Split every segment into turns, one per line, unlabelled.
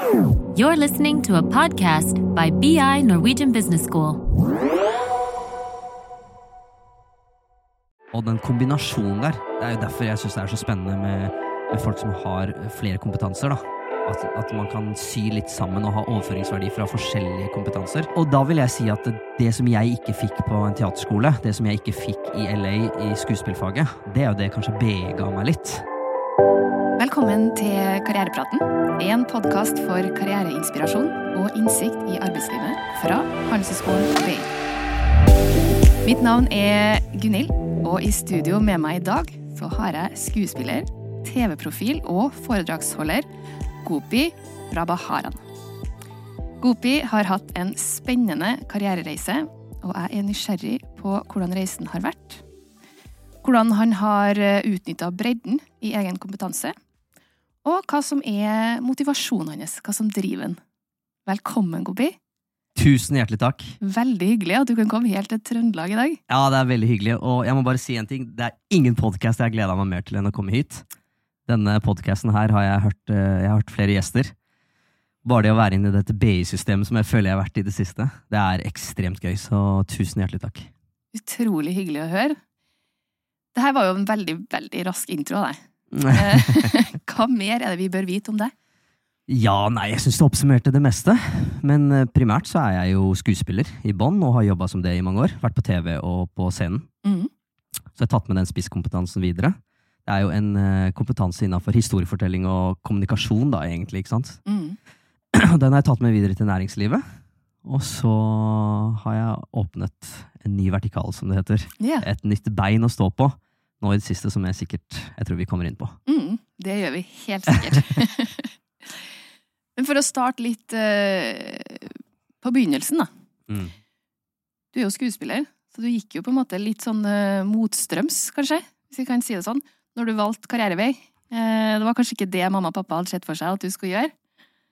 You're listening to a podcast by BI Norwegian Business School.
Og den kombinasjonen der, det er jo derfor jeg syns det er så spennende med, med folk som har flere kompetanser. da. At, at man kan sy litt sammen og ha overføringsverdi fra forskjellige kompetanser. Og da vil jeg si at det, som jeg ikke fikk på en teaterskole, det som jeg ikke fikk i LA i skuespillfaget, det er jo det kanskje BE ga meg litt.
Velkommen til Karrierepraten, en podkast for karriereinspirasjon og innsikt i arbeidslivet fra Handelshøyskolen BI. Mitt navn er Gunhild, og i studio med meg i dag så har jeg skuespiller, TV-profil og foredragsholder Gopi Rabaharan. Gopi har hatt en spennende karrierereise, og jeg er nysgjerrig på hvordan reisen har vært. Hvordan han har utnytta bredden i egen kompetanse, og hva som er motivasjonen hans, hva som driver han. Velkommen, Gobi.
Tusen hjertelig takk.
Veldig hyggelig at du kan komme helt til Trøndelag i dag.
Ja, det er veldig hyggelig. Og jeg må bare si en ting. Det er ingen podkast jeg har gleda meg mer til enn å komme hit. Denne podkasten her har jeg hørt, jeg har hørt flere gjester. Bare det å være inne i dette BI-systemet som jeg føler jeg har vært i det siste, det er ekstremt gøy. Så tusen hjertelig takk.
Utrolig hyggelig å høre. Det her var jo en veldig, veldig rask intro av deg. Hva mer er det vi bør vite om deg?
Ja, nei, jeg syns du oppsummerte det meste. Men primært så er jeg jo skuespiller i bånn og har jobba som det i mange år. Vært på TV og på scenen.
Mm.
Så jeg har tatt med den spisskompetansen videre. Det er jo en kompetanse innafor historiefortelling og kommunikasjon, da, egentlig. ikke sant?
Mm.
Den har jeg tatt med videre til næringslivet. Og så har jeg åpnet en ny vertikal, som det heter.
Yeah.
Et nytt bein å stå på. Nå i det siste, som jeg sikkert jeg tror vi kommer inn på.
Mm, det gjør vi helt sikkert. Men for å starte litt uh, på begynnelsen, da.
Mm.
Du er jo skuespiller, så du gikk jo på en måte litt sånn uh, motstrøms, kanskje, hvis vi kan si det sånn, når du valgte karrierevei. Uh, det var kanskje ikke det mamma og pappa hadde sett for seg at du skulle gjøre.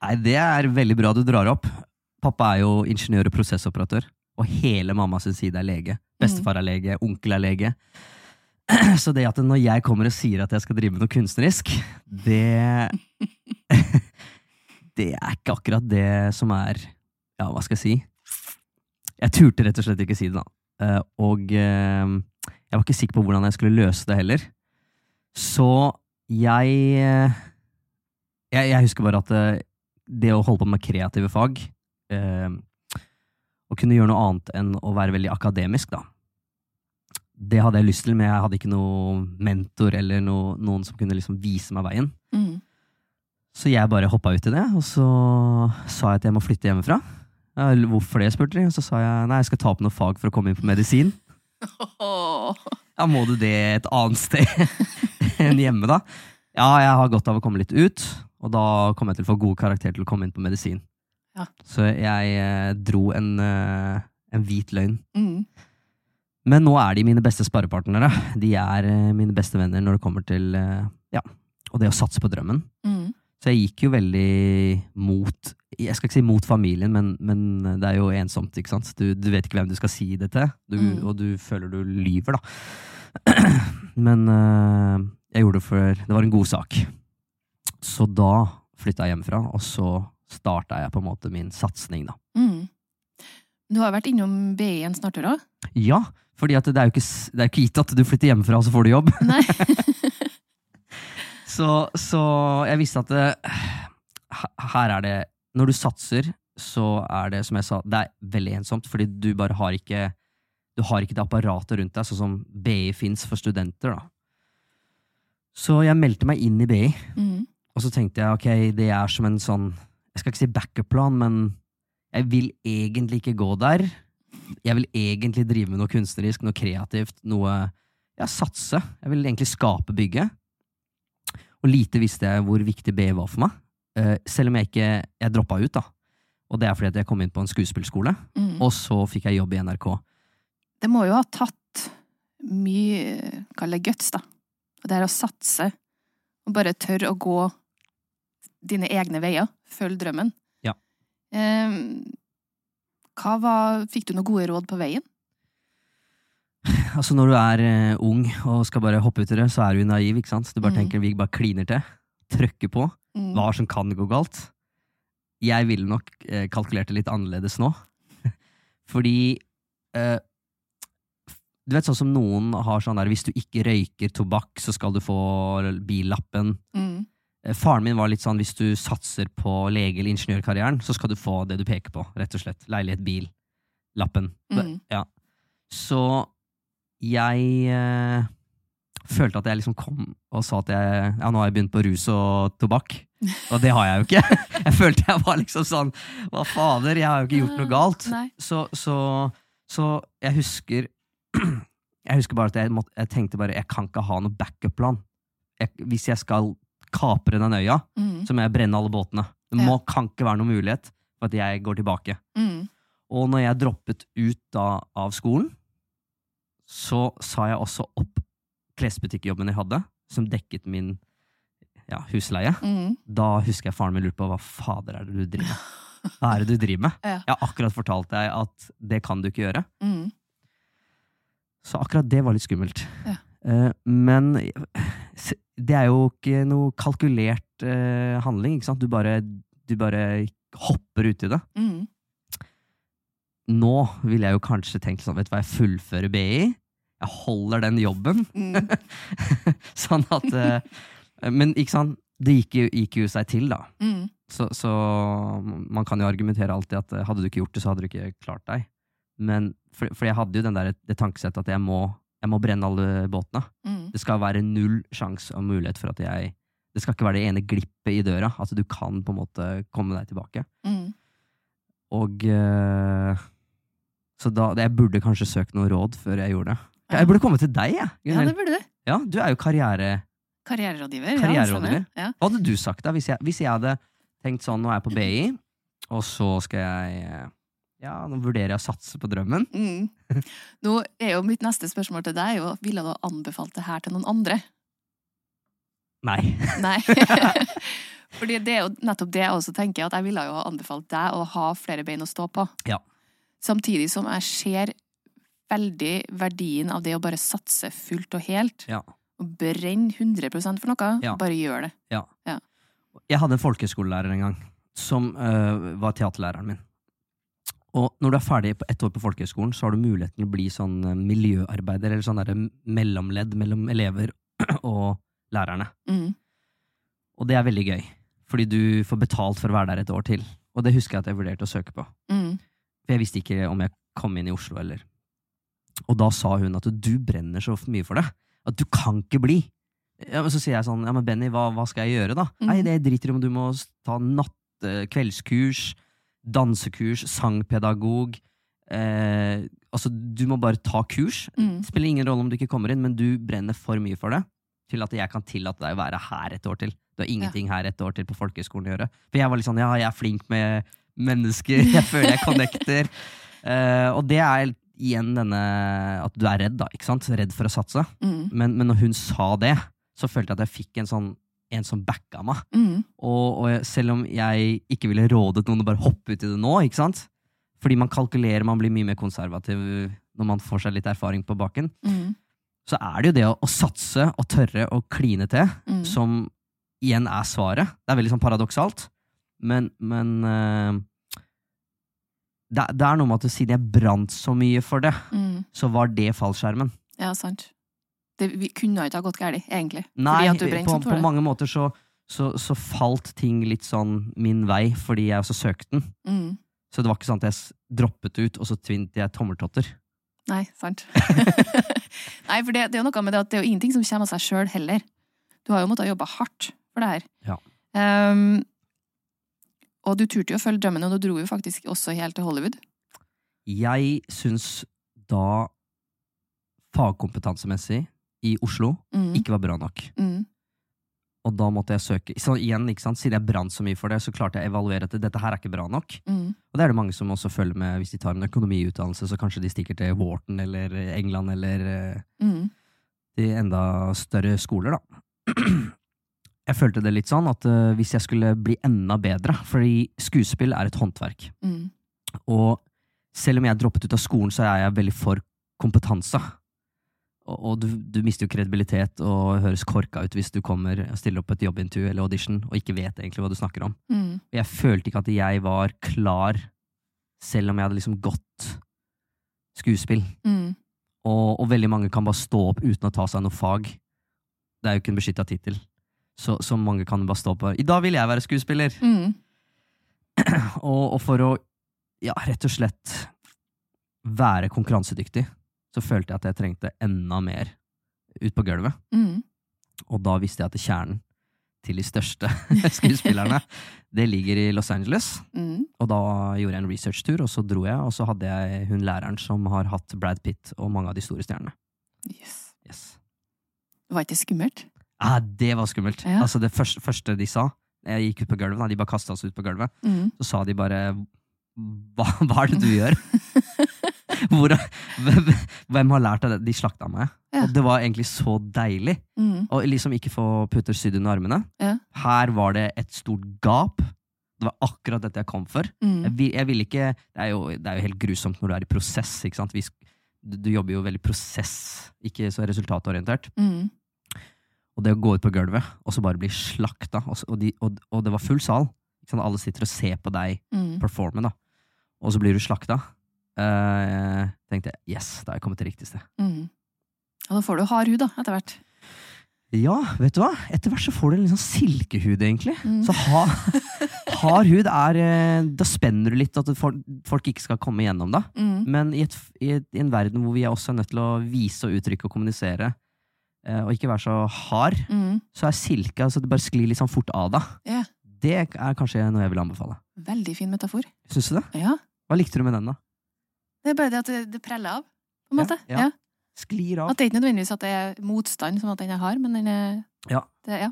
Nei, det er veldig bra du drar opp. Pappa er jo ingeniør og prosessoperatør, og hele mammas side er lege. Bestefar er lege, onkel er lege. Så det at når jeg kommer og sier at jeg skal drive med noe kunstnerisk, det Det er ikke akkurat det som er Ja, hva skal jeg si? Jeg turte rett og slett ikke si det, da. Eh, Og eh, jeg var ikke sikker på hvordan jeg skulle løse det heller. Så jeg eh, Jeg, jeg husker bare at det å holde på med kreative fag Å kunne gjøre noe annet enn å være veldig akademisk, da det hadde jeg lyst til, men jeg hadde ikke noen mentor eller noe, noen som kunne liksom vise meg veien.
Mm.
Så jeg bare hoppa ut i det, og så sa jeg at jeg må flytte hjemmefra. Hvorfor det, spurte de. Og så sa jeg nei, jeg skal ta opp noe fag for å komme inn på medisin. Ja, må du det et annet sted enn hjemme, da? Ja, jeg har godt av å komme litt ut, og da kommer jeg til å få god karakter til å komme inn på medisin.
Ja.
Så jeg eh, dro en, eh, en hvit løgn.
Mm.
Men nå er de mine beste sparepartnere. De er eh, mine beste venner når det kommer til eh, ja, og det å satse på drømmen.
Mm.
Så jeg gikk jo veldig mot Jeg skal ikke si mot familien, men, men det er jo ensomt. ikke sant? Du, du vet ikke hvem du skal si det til, du,
Mm.
og du føler du lyver, da. Men eh, jeg gjorde det for Det var en god sak. Så da flytta jeg hjemmefra, og så starta jeg på en måte min satsing, da.
Mm. Du har vært innom BI en snartur òg?
Ja, fordi at det er jo ikke, det er ikke gitt at du flytter hjemmefra, og så får du jobb.
Nei.
Så, så jeg visste at det, her er det Når du satser, så er det, som jeg sa, det er veldig ensomt, fordi du bare har ikke Du har ikke det apparatet rundt deg, sånn som BI fins for studenter, da. Så jeg meldte meg inn i BI,
Mm.
og så tenkte jeg ok, det er som en sånn Jeg skal ikke si backup-plan, men jeg vil egentlig ikke gå der. Jeg vil egentlig drive med noe kunstnerisk, noe kreativt, noe Ja, satse. Jeg vil egentlig skape bygget. Og lite visste jeg hvor viktig BI var for meg. Eh, selv om jeg ikke Jeg droppa ut, da. Og det er fordi at jeg kom inn på en skuespillskole,
Mm.
og så fikk jeg jobb i NRK.
Det må jo ha tatt mye, kall det guts, da. Og det er å satse, og bare tørre å gå dine egne veier, følge drømmen.
Ja.
Hva var, fikk du noen gode råd på veien?
Altså Når du er eh, ung og skal bare hoppe ut i det, så er du naiv. ikke sant? Du bare
Mm.
tenker vi bare kliner til. Trykker på.
Mm.
Hva som kan gå galt? jeg ville nok eh, kalkulert det litt annerledes nå. Fordi eh, Du vet sånn som noen har sånn der hvis du ikke røyker tobakk, så skal du få billappen.
Mm.
Eh, Faren min var litt sånn hvis du satser på lege- eller ingeniørkarrieren, så skal du få det du peker på. rett og slett. Leilighet, bil, lappen.
Mm.
Ja. Så jeg eh, følte at jeg liksom kom og sa at jeg, ja, nå har jeg begynt på rus og tobakk. Og det har jeg jo ikke. Jeg følte jeg var liksom sånn Hva fader, jeg har jo ikke gjort noe galt. Så, så, så jeg husker Jeg husker bare at jeg, måtte, jeg tenkte bare jeg kan ikke ha noe backup-plan. Hvis jeg skal kapre den øya,
Mm.
så må jeg brenne alle båtene. Det må, kan ikke være noen mulighet for at jeg går tilbake.
Mm.
Og når jeg droppet ut da av skolen, så sa jeg også opp klesbutikkjobben jeg hadde, som dekket min ja, husleie.
Mm.
Da husker jeg faren min lurte på hva fader er det du driver med. Hva er det du driver med?
Ja.
Jeg har akkurat fortalt deg at det kan du ikke gjøre.
Mm.
Så akkurat det var litt skummelt.
Ja.
Eh, men det er jo ikke noe kalkulert eh, handling, ikke sant? Du bare, du bare hopper uti det.
Mm.
Nå ville jeg jo kanskje tenkt sånn, vet du hva, jeg fullfører BI. Jeg holder den jobben.
Mm.
sånn at eh, Men ikke sant, det gikk gikk jo seg til, da.
Mm.
Så, så man kan jo argumentere alltid at eh, hadde du ikke gjort det, så hadde du ikke klart deg. Men for, for jeg hadde jo den der, det tankesettet at jeg må, jeg må brenne alle båtene.
Mm.
Det skal være null sjanse og mulighet for at jeg Det skal ikke være det ene glippet i døra. At du kan på en måte komme deg tilbake.
Mm.
Og eh, Så da Jeg burde kanskje søkt noe råd før jeg gjorde det. Jeg burde komme til deg, jeg.
Ja, det burde du.
Ja, du er jo karriere...
Karriererådgiver.
Karriererådgiver.
Ja, ja.
Hva hadde du sagt da, hvis jeg, hvis jeg hadde tenkt sånn, nå er jeg på BI, og så skal jeg eh, Ja, nå vurderer jeg å satse på drømmen.
Mm. Nå er jo mitt neste spørsmål til deg jo, ville du ha anbefalt det her til noen andre?
Nei.
Nei. Fordi det er jo nettopp det jeg også tenker, at jeg ville jo ha anbefalt deg å ha flere bein å stå på.
Ja.
Samtidig som jeg ser veldig verdien av det å bare satse fullt og helt.
Ja.
Og brenne 100 for noe.
Ja.
Bare gjør det.
Jeg hadde en folkehøyskolelærer en gang, som øh, var teaterlæreren min. Og når du er ferdig på ett år på folkehøyskolen, så har du muligheten til å bli sånn øh, miljøarbeider, eller sånn derre mellomledd mellom elever og lærerne.
Mm.
Og det er veldig gøy, fordi du får betalt for å være der et år til. Og det husker jeg at jeg vurderte å søke på.
Mm.
For jeg visste ikke om jeg kom inn i Oslo eller Og da sa hun at du brenner så mye for det. At du kan ikke bli. Ja, men så sier jeg sånn, ja men Benny, hva, hva skal jeg gjøre da?
Mm.
Nei, det driter i om du må ta natt, eh, kveldskurs, dansekurs, sangpedagog. Eh, altså, du må bare ta kurs.
Mm.
Det spiller ingen rolle om du ikke kommer inn, men du brenner for mye for det til at jeg kan tillate deg å være her et år til. Du har ingenting her et år til på folkehøyskolen å gjøre. For jeg var litt sånn, ja, jeg er flink med mennesker, jeg føler jeg connecter. Eh, og det er igjen denne at du er redd, da. ikke sant? Redd for å satse.
Mm.
Men, men når hun sa det, så følte jeg at jeg fikk en sånn en som backa meg.
Mm.
Og, og selv om jeg ikke ville rådet noen å bare hoppe ut i det nå, ikke sant? Fordi man kalkulerer, man blir mye mer konservativ når man får seg litt erfaring på baken,
Mm.
så er det jo det å, å satse og tørre å kline til,
Mm.
som igjen er svaret. Det er veldig sånn paradoksalt, men, men eh, det, det er noe med at siden jeg brant så mye for det,
Mm.
så var det fallskjermen.
Ja, sant. Det kunne ikke ha gått galt, egentlig.
Nei, på, på mange måter så, så, så falt ting litt sånn min vei, fordi jeg også søkte den.
Mm.
Så det var ikke sånn at jeg droppet ut, og så tvinte jeg tommeltotter.
Nei, sant. Nei, for det, det er jo noe med det at det er jo ingenting som kommer av seg sjøl heller. Du har jo måttet jobbe hardt for det her.
Ja.
Um, og du turte jo å følge drømmen, og du dro jo faktisk også helt til Hollywood.
Jeg syns da fagkompetansemessig i Oslo
Mm.
ikke var bra nok.
Mm.
Og da måtte jeg søke. Så igjen, ikke sant? Siden jeg brant så mye for det, så klarte jeg å evaluere at dette her er ikke bra nok.
Mm.
Og det er det mange som også følger med hvis de tar en økonomiutdannelse, så kanskje de stikker til Wharton eller England eller eh,
Mm.
de enda større skoler, da. Jeg følte det litt sånn at uh, hvis jeg skulle bli enda bedre, fordi skuespill er et håndverk,
Mm.
og selv om jeg droppet ut av skolen, så er jeg veldig for kompetanse. Og, og du, du mister jo kredibilitet og høres korka ut hvis du kommer og stiller opp et jobbintervju eller audition og ikke vet egentlig hva du snakker om.
Mm.
Jeg følte ikke at jeg var klar, selv om jeg hadde liksom gått skuespill.
Mm.
Og, og veldig mange kan bare stå opp uten å ta seg noe fag. Det er jo ikke en beskytta tittel. Så, så mange kan bare stå opp og I dag vil jeg være skuespiller!
Mm.
Og, og for å ja, rett og slett være konkurransedyktig, så følte jeg at jeg trengte enda mer ut på gulvet.
Mm.
Og da visste jeg at kjernen til de største skuespillerne, det ligger i Los Angeles.
Mm.
Og da gjorde jeg en researchtur, og så dro jeg, og så hadde jeg hun læreren som har hatt Brad Pitt og mange av de store stjernene.
Yes.
Yes.
Var ikke det skummelt?
Ah, det var skummelt.
Ja.
Altså Det første, første de sa, jeg gikk ut på gulvet, de bare kasta oss ut på gulvet,
Mm.
så sa de bare hva, hva er det du gjør? Hvor, hvem har lært av det? De slakta meg.
Ja.
Og det var egentlig så deilig.
Mm.
Og liksom ikke få putter sydd under armene.
Ja.
Her var det et stort gap. Det var akkurat dette jeg kom for. Jeg,
Mm.
vil, jeg vil ikke det er, jo, det er jo helt grusomt når du er i prosess. Ikke sant? Vi, du, du jobber jo veldig prosess, ikke så resultatorientert.
Mm.
Og det å gå ut på gulvet og så bare bli slakta, og, og, de, og, og det var full sal. Alle sitter og ser på deg
Mm.
performe, da. Og så blir du slakta. Eh, tenkte jeg yes, da har jeg kommet til riktig sted.
Mm. Og da får du hard hud, da, etter hvert.
Ja, vet du hva? Etter hvert så får du en liksom silkehud, egentlig.
Mm.
Så ha, hard hud er eh, Da spenner du litt, at folk, ikke skal komme gjennom da.
Mm.
Men i, et, i, i en verden hvor vi er også nødt til å vise og uttrykke og kommunisere, eh, og ikke være så hard,
Mm.
så er silke altså det bare sklir litt sånn fort av deg.
Yeah.
Det er kanskje noe jeg vil anbefale.
Veldig fin metafor.
Syns du det?
Ja.
Hva likte du med den, da?
Det er bare det at det, det preller av, på en måte.
ja.
Ja.
Sklir av.
At det er ikke nødvendigvis at det er motstand, som at den jeg har, men den er
Ja.
det, ja.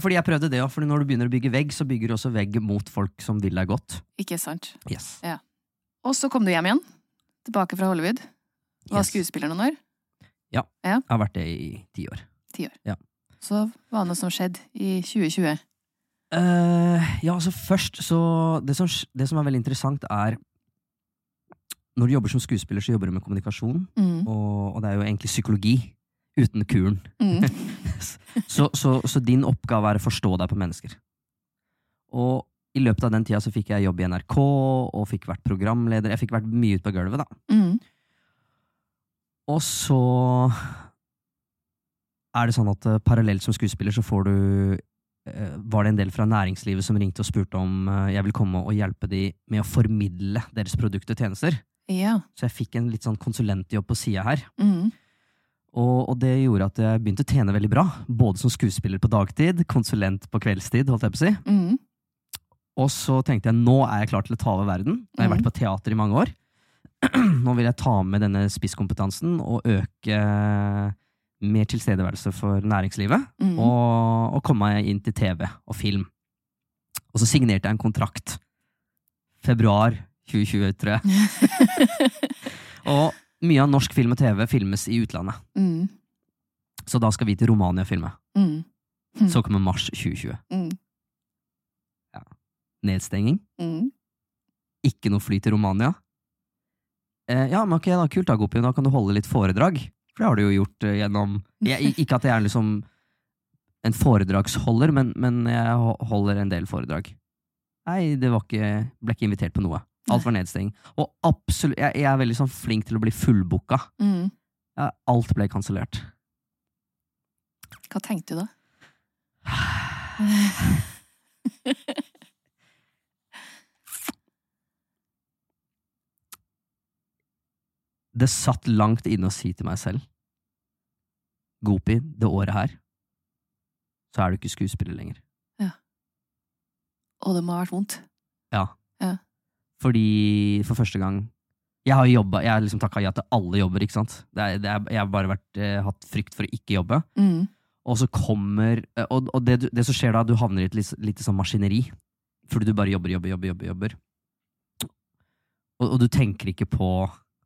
Fordi jeg prøvde det òg, for når du begynner å bygge vegg, så bygger du også vegg mot folk som vil deg godt.
Ikke sant.
Yes.
Og så kom du hjem igjen. Tilbake fra Hollywood. Var
Yes.
skuespiller noen år.
Ja, Jeg har vært det i ti år. Ti år?
Så hva var det som skjedde i 2020.
Uh, ja, altså først så det som, det som er veldig interessant, er Når du jobber som skuespiller, så jobber du med kommunikasjon,
Mm.
og, og det er jo egentlig psykologi uten kuren.
Mm.
Så, så, så din oppgave er å forstå deg på mennesker. Og i løpet av den tida så fikk jeg jobb i NRK, og fikk vært programleder. Jeg fikk vært mye ute på gulvet, da.
Mm.
Og så er det sånn at uh, parallelt som skuespiller så får du eh, Var det en del fra næringslivet som ringte og spurte om eh, jeg vil komme og hjelpe de med å formidle deres produkter og tjenester.
Ja.
Så jeg fikk en litt sånn konsulentjobb på sida her.
Mm.
Og, og det gjorde at jeg begynte å tjene veldig bra. Både som skuespiller på dagtid, konsulent på kveldstid, holdt jeg på å si.
Mm.
Og så tenkte jeg nå er jeg klar til å ta over verden. Jeg har
Mhm.
vært på teater i mange år. Nå vil jeg ta med denne spisskompetansen og øke mer tilstedeværelse for næringslivet.
Mm.
Og, og komme meg inn til TV og film. Og så signerte jeg en kontrakt. Februar 2020, tror jeg. Og mye av norsk film og TV filmes i utlandet.
Mm.
Så da skal vi til Romania og filme.
Mm. Mm.
Så kommer mars 2020.
Mm.
Nedstenging.
Mm.
Ikke noe fly til Romania. Eh, ja, men ok, da, kult da, Gopi. Da kan du holde litt foredrag. For det har du jo gjort eh, gjennom jeg, Ikke at jeg er liksom en foredragsholder, men, men jeg holder en del foredrag. Nei, det ikke Ble ikke invitert på noe. Alt var nedstenging. Og absolutt jeg, jeg er veldig sånn flink til å bli fullbooka.
Mm.
Ja, alt ble kansellert.
Hva tenkte du da?
Det satt langt inne å si til meg selv Gopi, det året her, så er du ikke skuespiller lenger.
Og det må ha vært vondt.
Ja. Fordi for første gang Jeg har jobba, jeg har liksom takka ja til alle jobber, ikke sant. Det er, det er, jeg har bare vært, eh, hatt frykt for å ikke jobbe.
Mm.
Og så kommer eh, Og, og det, det som skjer da, du havner i et litt, litt sånn maskineri. Fordi du bare jobber, jobber, jobber, jobber. jobber. Og, og du tenker ikke på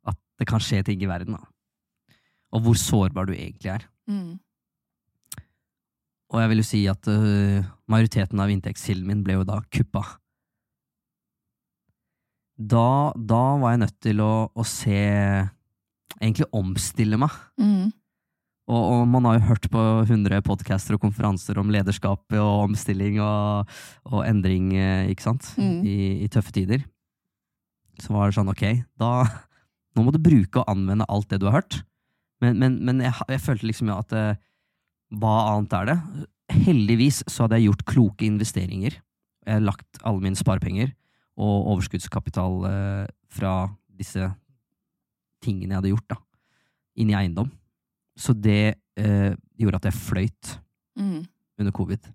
at det kan skje ting i verden. da. Og hvor sårbar du egentlig er.
Mm.
Og jeg vil jo si at uh, majoriteten av inntektskilden min ble jo da kuppa. Da, da var jeg nødt til å, å se Egentlig omstille meg.
Mm.
Og, og man har jo hørt på 100 podcaster og konferanser om lederskap og omstilling og, og endring, eh, ikke sant,
Mm.
I, i tøffe tider. Så var det sånn, ok, da Nå må du bruke og anvende alt det du har hørt. Men, men, men jeg, jeg følte liksom at eh, hva annet er det? Heldigvis så hadde jeg gjort kloke investeringer. Jeg har lagt alle mine sparepenger og overskuddskapital eh, fra disse tingene jeg hadde gjort, da, inn i eiendom. Så det eh, gjorde at jeg fløyt
Mm.
under covid.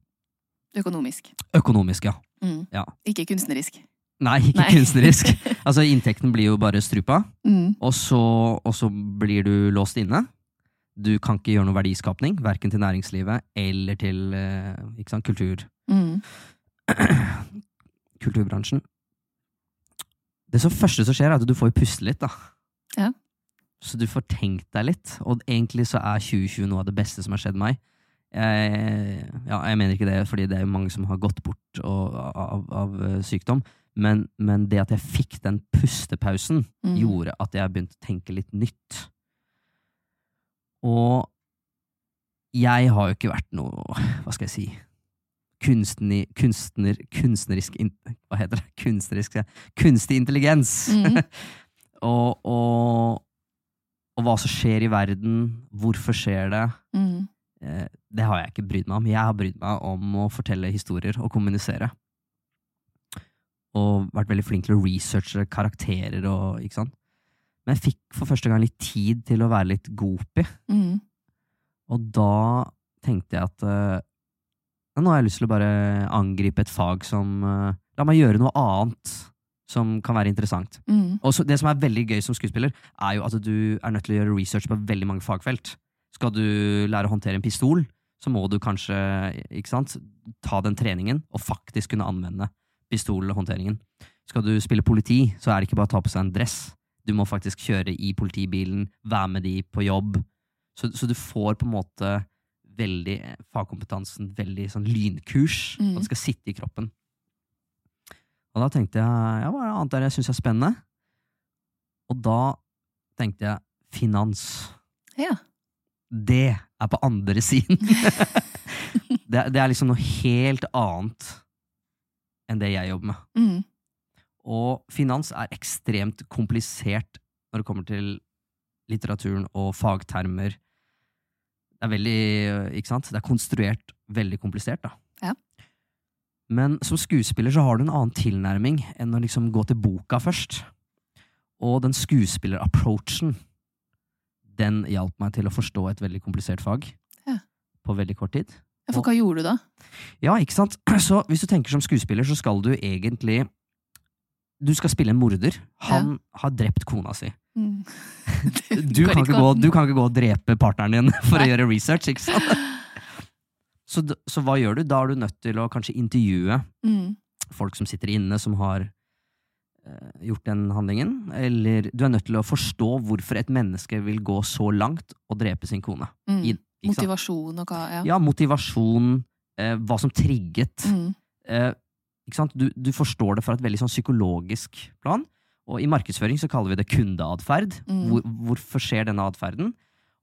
Økonomisk.
Økonomisk, ja.
Mm.
Ja.
Ikke kunstnerisk.
Nei, ikke
Nei.
kunstnerisk. Altså, inntekten blir jo bare strupa,
Mm.
og så, og så blir du låst inne. Du kan ikke gjøre noe verdiskapning, verken til næringslivet eller til eh, sant, kultur,
Mm.
kulturbransjen. Det som første som skjer, er at du får puste litt, da.
Ja.
Så du får tenkt deg litt, og egentlig så er 2020 noe av det beste som har skjedd meg. Jeg, ja, jeg mener ikke det, fordi det er jo mange som har gått bort og, av, av eh, sykdom, men, men det at jeg fikk den pustepausen,
Mm.
gjorde at jeg begynte å tenke litt nytt. Og jeg har jo ikke vært noe, hva skal jeg si, kunstner, kunstner, kunstnerisk in, Hva heter det? Kunstnerisk. Kunstig intelligens!
Mm.
og, og, og hva som skjer i verden, hvorfor skjer det,
Mm.
eh, det har jeg ikke brydd meg om. Jeg har brydd meg om å fortelle historier og kommunisere. Og vært veldig flink til å researche karakterer og ikke sant. Men jeg fikk for første gang litt tid til å være litt gopi.
Mm.
Og da tenkte jeg at eh, nå har jeg lyst til å bare angripe et fag som eh, La meg gjøre noe annet som kan være interessant.
Mm.
Og så, det som er veldig gøy som skuespiller, er jo at du er nødt til å gjøre research på veldig mange fagfelt. Skal du lære å håndtere en pistol, så må du kanskje sant, ta den treningen og faktisk kunne anvende pistolhåndteringen. Skal du spille politi, så er det ikke bare å ta på seg en dress. Du må faktisk kjøre i politibilen, være med de på jobb. Så, så du får på en måte veldig fagkompetansen veldig sånn lynkurs.
Mm.
Og det skal sitte i kroppen. Og da tenkte jeg ja, hva er det annet der jeg syns er spennende? Og da tenkte jeg finans.
Ja.
Det er på andre siden. det, det er liksom noe helt annet enn det jeg jobber med.
Mm.
Og finans er ekstremt komplisert når det kommer til litteraturen og fagtermer. Det er veldig, ikke sant? Det er konstruert veldig komplisert, da.
Ja.
Men som skuespiller så har du en annen tilnærming enn å liksom gå til boka først. Og den skuespillerapproachen, den hjalp meg til å forstå et veldig komplisert fag.
Ja.
På veldig kort tid.
Ja, For hva gjorde du da?
Ja, ikke sant? Så hvis du tenker som skuespiller, så skal du egentlig Du skal spille en morder. Han har drept kona si.
Mm.
Du kan, gå, du kan ikke gå og drepe partneren din for
Nei.
å gjøre research, ikke sant? Så, så hva gjør du? Da er du nødt til å kanskje intervjue
Mm.
folk som sitter inne, som har uh, gjort den handlingen. Eller du er nødt til å forstå hvorfor et menneske vil gå så langt og drepe sin kone.
Mm.
I?
Motivasjon og hva, ja.
Ja, motivasjon, Uh, hva som trigget.
Mm.
Sant? Du, du forstår det fra et veldig sånn psykologisk plan. Og i markedsføring så kaller vi det kundeatferd.
Mm.
Hvor, hvorfor skjer denne atferden?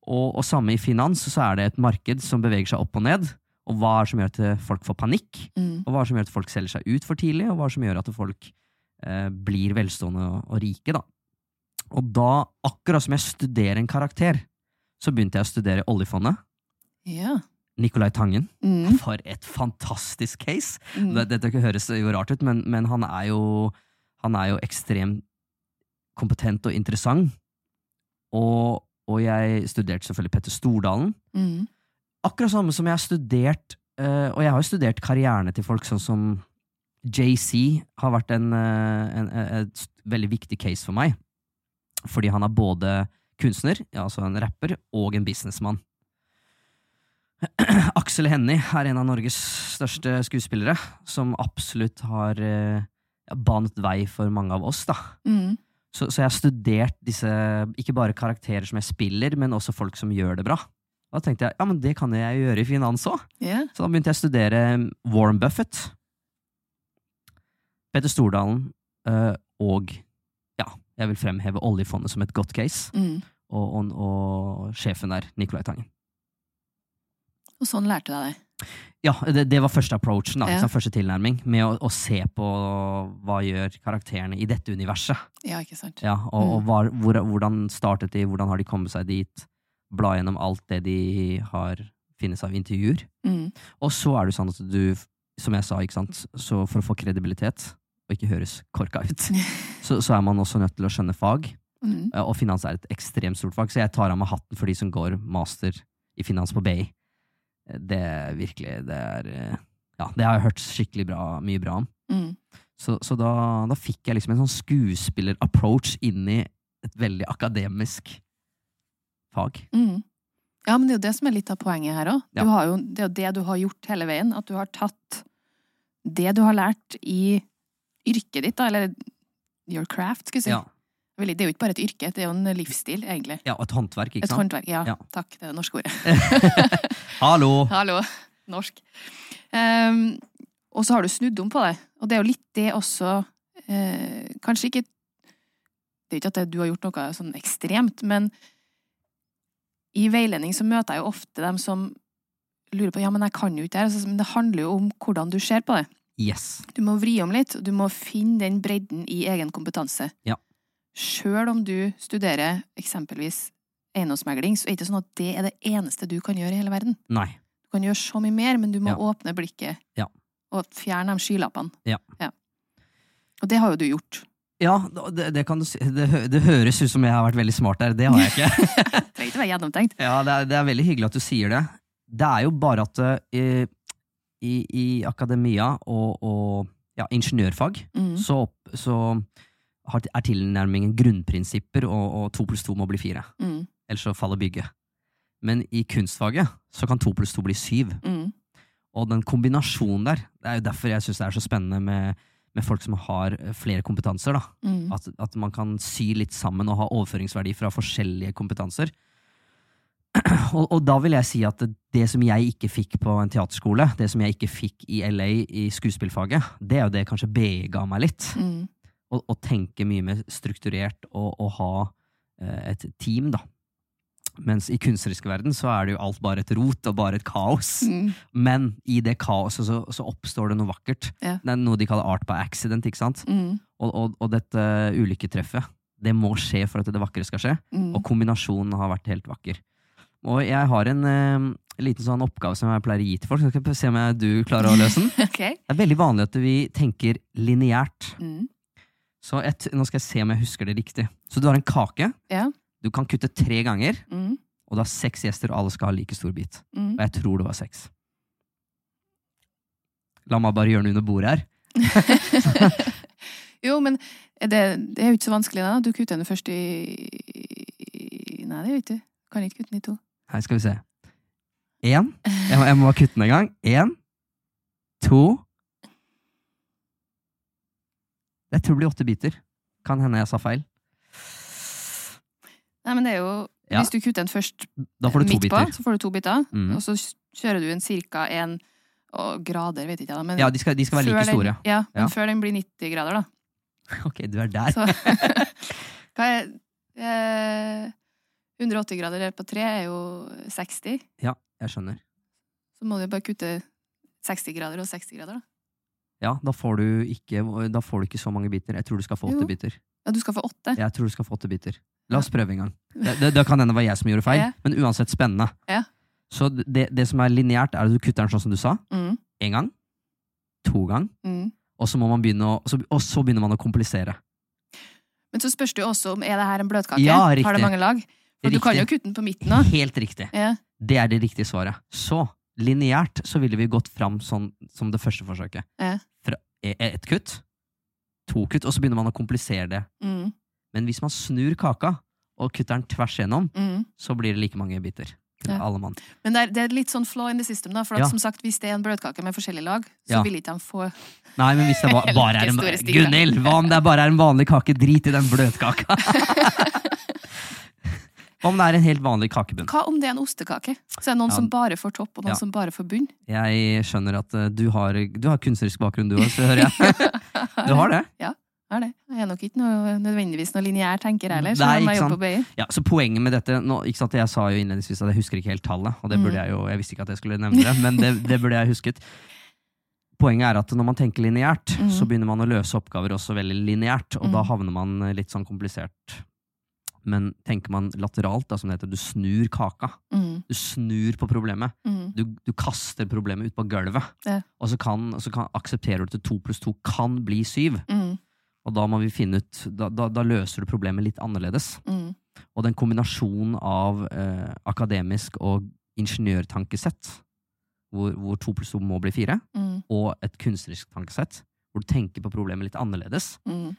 Og, og samme i finans, så er det et marked som beveger seg opp og ned. Og hva er det som gjør at folk får panikk?
Mm.
Og hva er det som gjør at folk selger seg ut for tidlig? Og hva er det som gjør at folk eh, blir velstående og, og rike? da? Og da, akkurat som jeg studerer en karakter, så begynte jeg å studere oljefondet.
Ja.
Nicolai Tangen.
Mm.
For et fantastisk case!
Mm.
Det, dette høres jo rart ut, men, men han, er jo, han er jo ekstremt kompetent og interessant. Og, og jeg studerte selvfølgelig Petter Stordalen.
Mm.
Akkurat samme som jeg har studert eh, Og jeg har jo studert karrierene til folk sånn som JC har vært en, eh, en, en, et veldig viktig case for meg. Fordi han er både kunstner, altså en rapper, og en businessmann. Aksel Hennie er en av Norges største skuespillere, som absolutt har eh, banet vei for mange av oss. da.
Mm.
Så, så jeg har studert disse, ikke bare karakterer som jeg spiller, men også folk som gjør det bra. Da tenkte jeg ja, men det kan jeg gjøre i finans òg.
Yeah.
Så da begynte jeg å studere Warren Buffett, Petter Stordalen øh, og ja, jeg vil fremheve oljefondet som et godt case.
Mm.
Og, og, og sjefen der, Nicolai Tangen.
Og sånn lærte du deg det.
Ja, det, det var første approachen, da,
Ja.
liksom, første tilnærming. Med å, å se på hva gjør karakterene i dette universet.
Ja, ikke sant?
Ja, og, og var, hvor, hvordan startet de, hvordan har de kommet seg dit? Bla gjennom alt det de har finnes av intervjuer.
Mm.
Og så er det sånn at du, som jeg sa, ikke sant, så for å få kredibilitet, og ikke høres korka ut, så, så er man også nødt til å skjønne fag.
Mm.
Og finans er et ekstremt stort fag, så jeg tar av meg hatten for de som går master i finans på BI. Det er virkelig Det er Ja, det har jeg hørt skikkelig bra, mye bra om.
Mm.
Så, så da, da fikk jeg liksom en sånn skuespiller-approach inn i et veldig akademisk fag.
Mm. Ja, men det er jo det som er litt av poenget her òg.
Ja.
Det er jo det du har gjort hele veien. At du har tatt det du har lært i yrket ditt, da, eller your craft, skal vi si.
Ja,
Det er jo ikke bare et yrke, det er jo en livsstil, egentlig.
ja og et håndverk, ikke sant?
Et håndverk. Ja,
Ja.
takk. Det er det norske ordet.
Hallo!
Hallo. Norsk. Um, og så har du snudd om på det. Og det er jo litt det også uh, Kanskje ikke Det er jo ikke at du har gjort noe sånn ekstremt, men i veiledning så møter jeg jo ofte dem som lurer på ja, men jeg kan jo ikke det her. Altså, Men det handler jo om hvordan du ser på det.
Yes.
Du må vri om litt, og du må finne den bredden i egen kompetanse.
Ja.
Sjøl om du studerer eksempelvis eiendomsmegling, så er det ikke sånn at det er det eneste du kan gjøre i hele verden.
Nei.
Du kan gjøre så mye mer, men du må
Ja.
åpne blikket
Ja.
og fjerne de skylappene.
Ja.
Og det har jo du gjort.
Ja, det, det kan du. Det, det høres ut som jeg har vært veldig smart der. Det har jeg ikke.
Trenger ikke være gjennomtenkt.
Ja, det er, det er veldig hyggelig at du sier det. Det er jo bare at uh, i, i akademia og, og ja, ingeniørfag
Mm.
så, så er tilnærmingen grunnprinsipper, og, og to pluss to må bli fire.
Mm.
Ellers så faller bygget. Men i kunstfaget så kan to pluss to bli syv.
Mm.
Og den kombinasjonen der, det er jo derfor jeg syns det er så spennende med, med folk som har eh, flere kompetanser. da.
Mm.
At, at man kan sy litt sammen og ha overføringsverdi fra forskjellige kompetanser. Og, og da vil jeg si at det, det som jeg ikke fikk på en teaterskole, det som jeg ikke fikk i LA i skuespillfaget, det er jo det kanskje BI ga meg litt.
Mm.
Å, å tenke mye mer strukturert og, og ha eh, et team, da. Mens i kunstnerisk verden så er det jo alt bare et rot og bare et kaos.
Mm.
Men i det kaoset så, så oppstår det noe vakkert.
Ja.
Det er noe de kaller art by accident. ikke sant?
Mm.
Og, og, og dette ulykketreffet, det må skje for at det vakre skal skje.
Mm.
Og kombinasjonen har vært helt vakker. Og jeg har en eh, liten sånn oppgave som jeg pleier å gi til folk. så Skal vi se om jeg, du klarer å løse den.
okay.
Det er veldig vanlig at vi tenker lineært.
Mm.
Så et, nå skal jeg se om jeg husker det riktig. Så du har en kake.
Ja.
Du kan kutte tre ganger,
Mm.
og du har seks gjester, og alle skal ha like stor bit.
Mm.
Og jeg tror det var seks. La meg bare gjøre noe under bordet her.
Jo, men det, det er jo ikke så vanskelig, da. Du kutter den først i i- Nei, det vet ikke du. Kan ikke kutte den i to.
Her skal vi se. Én. Jeg jeg må bare kutte den en gang. Én. To. Jeg tror det blir åtte biter. Kan hende jeg sa feil.
Nei, men det er jo
Ja.
Hvis du kutter den først midt på, så får du to biter.
Mm.
Og så kjører du en cirka en grader, vet ikke jeg. Men
Ja, de skal, de skal være
like
like
den-
store.
Ja, men
Ja.
før den blir 90 grader, da.
Ok, du er der.
Så Hva er eh, 180 grader på tre er jo 60.
Ja, jeg skjønner.
Så må du bare kutte 60 grader og 60 grader, da.
Ja, da får du ikke, da får du ikke så mange biter. Jeg tror du skal få åtte biter.
Ja, du skal få åtte.
Jeg tror du skal få åtte biter. La oss prøve en gang. Det, det, kan hende det var jeg som gjorde feil,
Ja.
men uansett spennende.
Ja.
Så det, det som er lineært, er at du kutter den sånn som du sa.
Mm,
gang. To gang.
mm.
Og så, å, så, og så begynner man å komplisere.
Men så spørs det jo også om er det her en bløtkake.
Ja,
Har det mange lag? For du kan jo kutte den på midten òg.
Helt riktig.
Ja.
Det er det riktige svaret. Så lineært så ville vi gått fram sånn som det første forsøket.
Ja.
Fra e- ett kutt, to kutt, og så begynner man å komplisere det.
Mm,
Men hvis man snur kaka og kutter den tvers igjennom,
mm.
så blir det like mange biter.
Ja.
alle mann.
Men det er, det er litt sånn flaw in the system, da. For at,
Ja.
som sagt, hvis det er en bløtkake med forskjellige lag, så
Ja.
vil ikke de få
Nei, men hvis det bare, bare er en. Gunhild, hva om det bare er en vanlig kake? Drit i den bløtkaka. Hva om det er en helt vanlig kakebunn?
Hva om det er en ostekake? Så er det noen
Ja.
som bare får topp, og noen
Ja.
som bare får bunn.
Jeg skjønner at eh, du har, du har kunstnerisk bakgrunn, du òg, så hører jeg. Du har det?
Har det. Jeg er nok ikke noe, nødvendigvis noe lineær tenker heller. Så
Nei,
sant.
Ja, så poenget med dette nå, Jeg sa jo innledningsvis at jeg husker ikke helt tallet, og det burde
Mm.
jeg jo, jeg visste ikke at jeg skulle nevne det, men det, det burde jeg husket. Poenget er at når man tenker lineært,
Mm.
så begynner man å løse oppgaver også veldig lineært, og da
Mm.
havner man litt sånn komplisert. Men tenker man lateralt, da, som det heter, du snur kaka.
Mm,
Du snur på problemet.
mm,
Du, du kaster problemet ut på gulvet,
Ja.
og så, kan, så kan, aksepterer du at to pluss to kan bli syv.
mm,
Og da må vi finne ut Da, da, da løser du problemet litt annerledes.
mm,
Og den kombinasjonen av eh, akademisk og ingeniørtankesett, hvor, hvor to pluss to må bli fire,
mm,
og et kunstnerisk tankesett, hvor du tenker på problemet litt annerledes,
mm,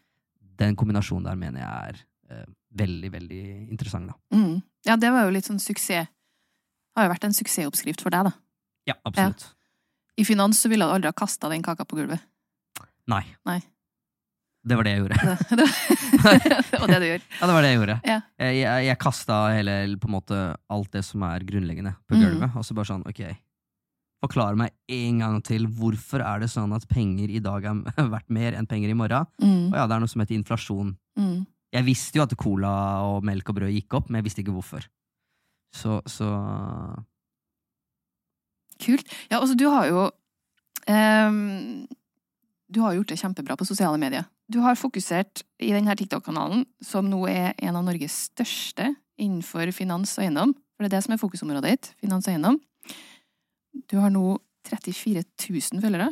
den kombinasjonen der mener jeg er eh, veldig, veldig interessant. da.
mm. Ja, det var jo litt sånn suksess. Har jo vært en suksessoppskrift for deg, da.
Ja, absolutt.
I finans så ville du aldri ha kasta den kaka på gulvet.
Nei.
Nei.
Det var det jeg gjorde.
Det, det, det var det du gjør.
Ja, det var det jeg gjorde.
Ja.
Jeg, jeg, jeg kasta hele, på en måte, alt det som er grunnleggende, på
Mm.
gulvet. Og så bare sånn, ok, forklare meg en gang til hvorfor er det sånn at penger i dag er verdt mer enn penger i morgen?
Mm,
Og ja, det er noe som heter inflasjon.
mm,
Jeg visste jo at cola og melk og brød gikk opp, men jeg visste ikke hvorfor. Så, så
kult. Ja, altså, du har jo um, Du har gjort det kjempebra på sosiale medier. Du har fokusert i denne TikTok-kanalen, som nå er en av Norges største innenfor finans og eiendom. For det er det som er fokusområdet ditt. Finans og eiendom. Du har nå 34 000 følgere.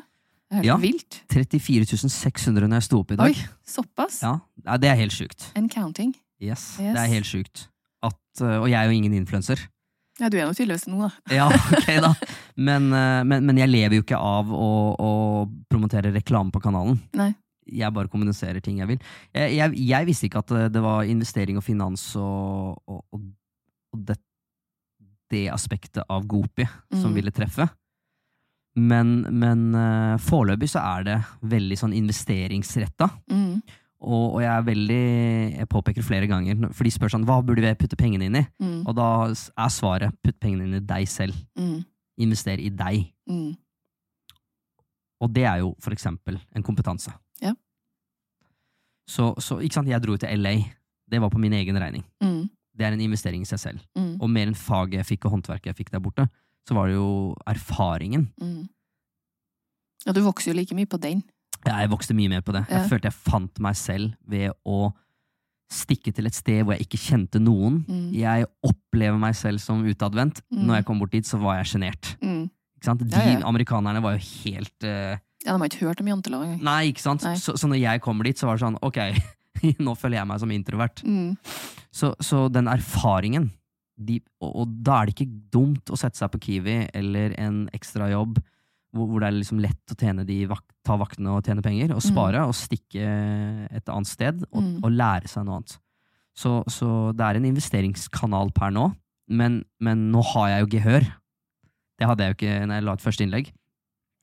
Det er helt
Ja.
vilt.
34 600 når jeg sto opp i dag.
Oi, såpass.
Ja, Nei, Det er helt sjukt.
And counting.
Yes,
Yes.
Det er helt sjukt. At, øh, og jeg er jo ingen influenser.
Ja, du er jo tydeligvis noe nå, da.
Ja, ok da. Men, øh, men, men jeg lever jo ikke av å, å promotere reklame på kanalen.
Nei.
Jeg bare kommuniserer ting jeg vil. Jeg, jeg, jeg visste ikke at øh, det var investering og finans og, og, og, det, det aspektet av Gopi som
Mm.
ville treffe. Men, men foreløpig så er det veldig sånn investeringsretta.
Mm,
Og, og jeg er veldig Jeg påpeker flere ganger, for de spør sånn Hva burde vi putte pengene inn i?
mm,
Og da er svaret putt pengene inn i deg selv.
mm,
Invester i deg.
mm.
Og det er jo for eksempel en kompetanse.
Ja.
Så, så ikke sant, jeg dro til LA. Det var på min egen regning.
Mm,
Det er en investering i seg selv.
mm,
Og mer enn faget jeg fikk og håndverket jeg fikk der borte, så var det jo erfaringen.
mm. Ja, du vokser jo like mye på den.
Jeg vokste mye mer på det.
Ja.
Jeg følte jeg fant meg selv ved å stikke til et sted hvor jeg ikke kjente noen.
Mm.
Jeg opplever meg selv som utadvendt.
Mm.
Når jeg kom bort dit, så var jeg sjenert.
Mm.
De
Ja, ja.
amerikanerne var jo helt uh...
Ja, de har ikke hørt om jantelov engang.
Nei, ikke sant?
Nei.
Så, så når jeg kommer dit, så var det sånn Ok, nå føler jeg meg som introvert.
Mm.
Så, så den erfaringen de, og, og da er det ikke dumt å sette seg på Kiwi eller en ekstra jobb hvor, det er liksom lett å tjene de vak ta vaktene og tjene penger, og
Mm.
spare og stikke et annet sted og,
Mm.
og lære seg noe annet. Så, så det er en investeringskanal per nå, men, men nå har jeg jo gehør. Det hadde jeg jo ikke når jeg la et første innlegg.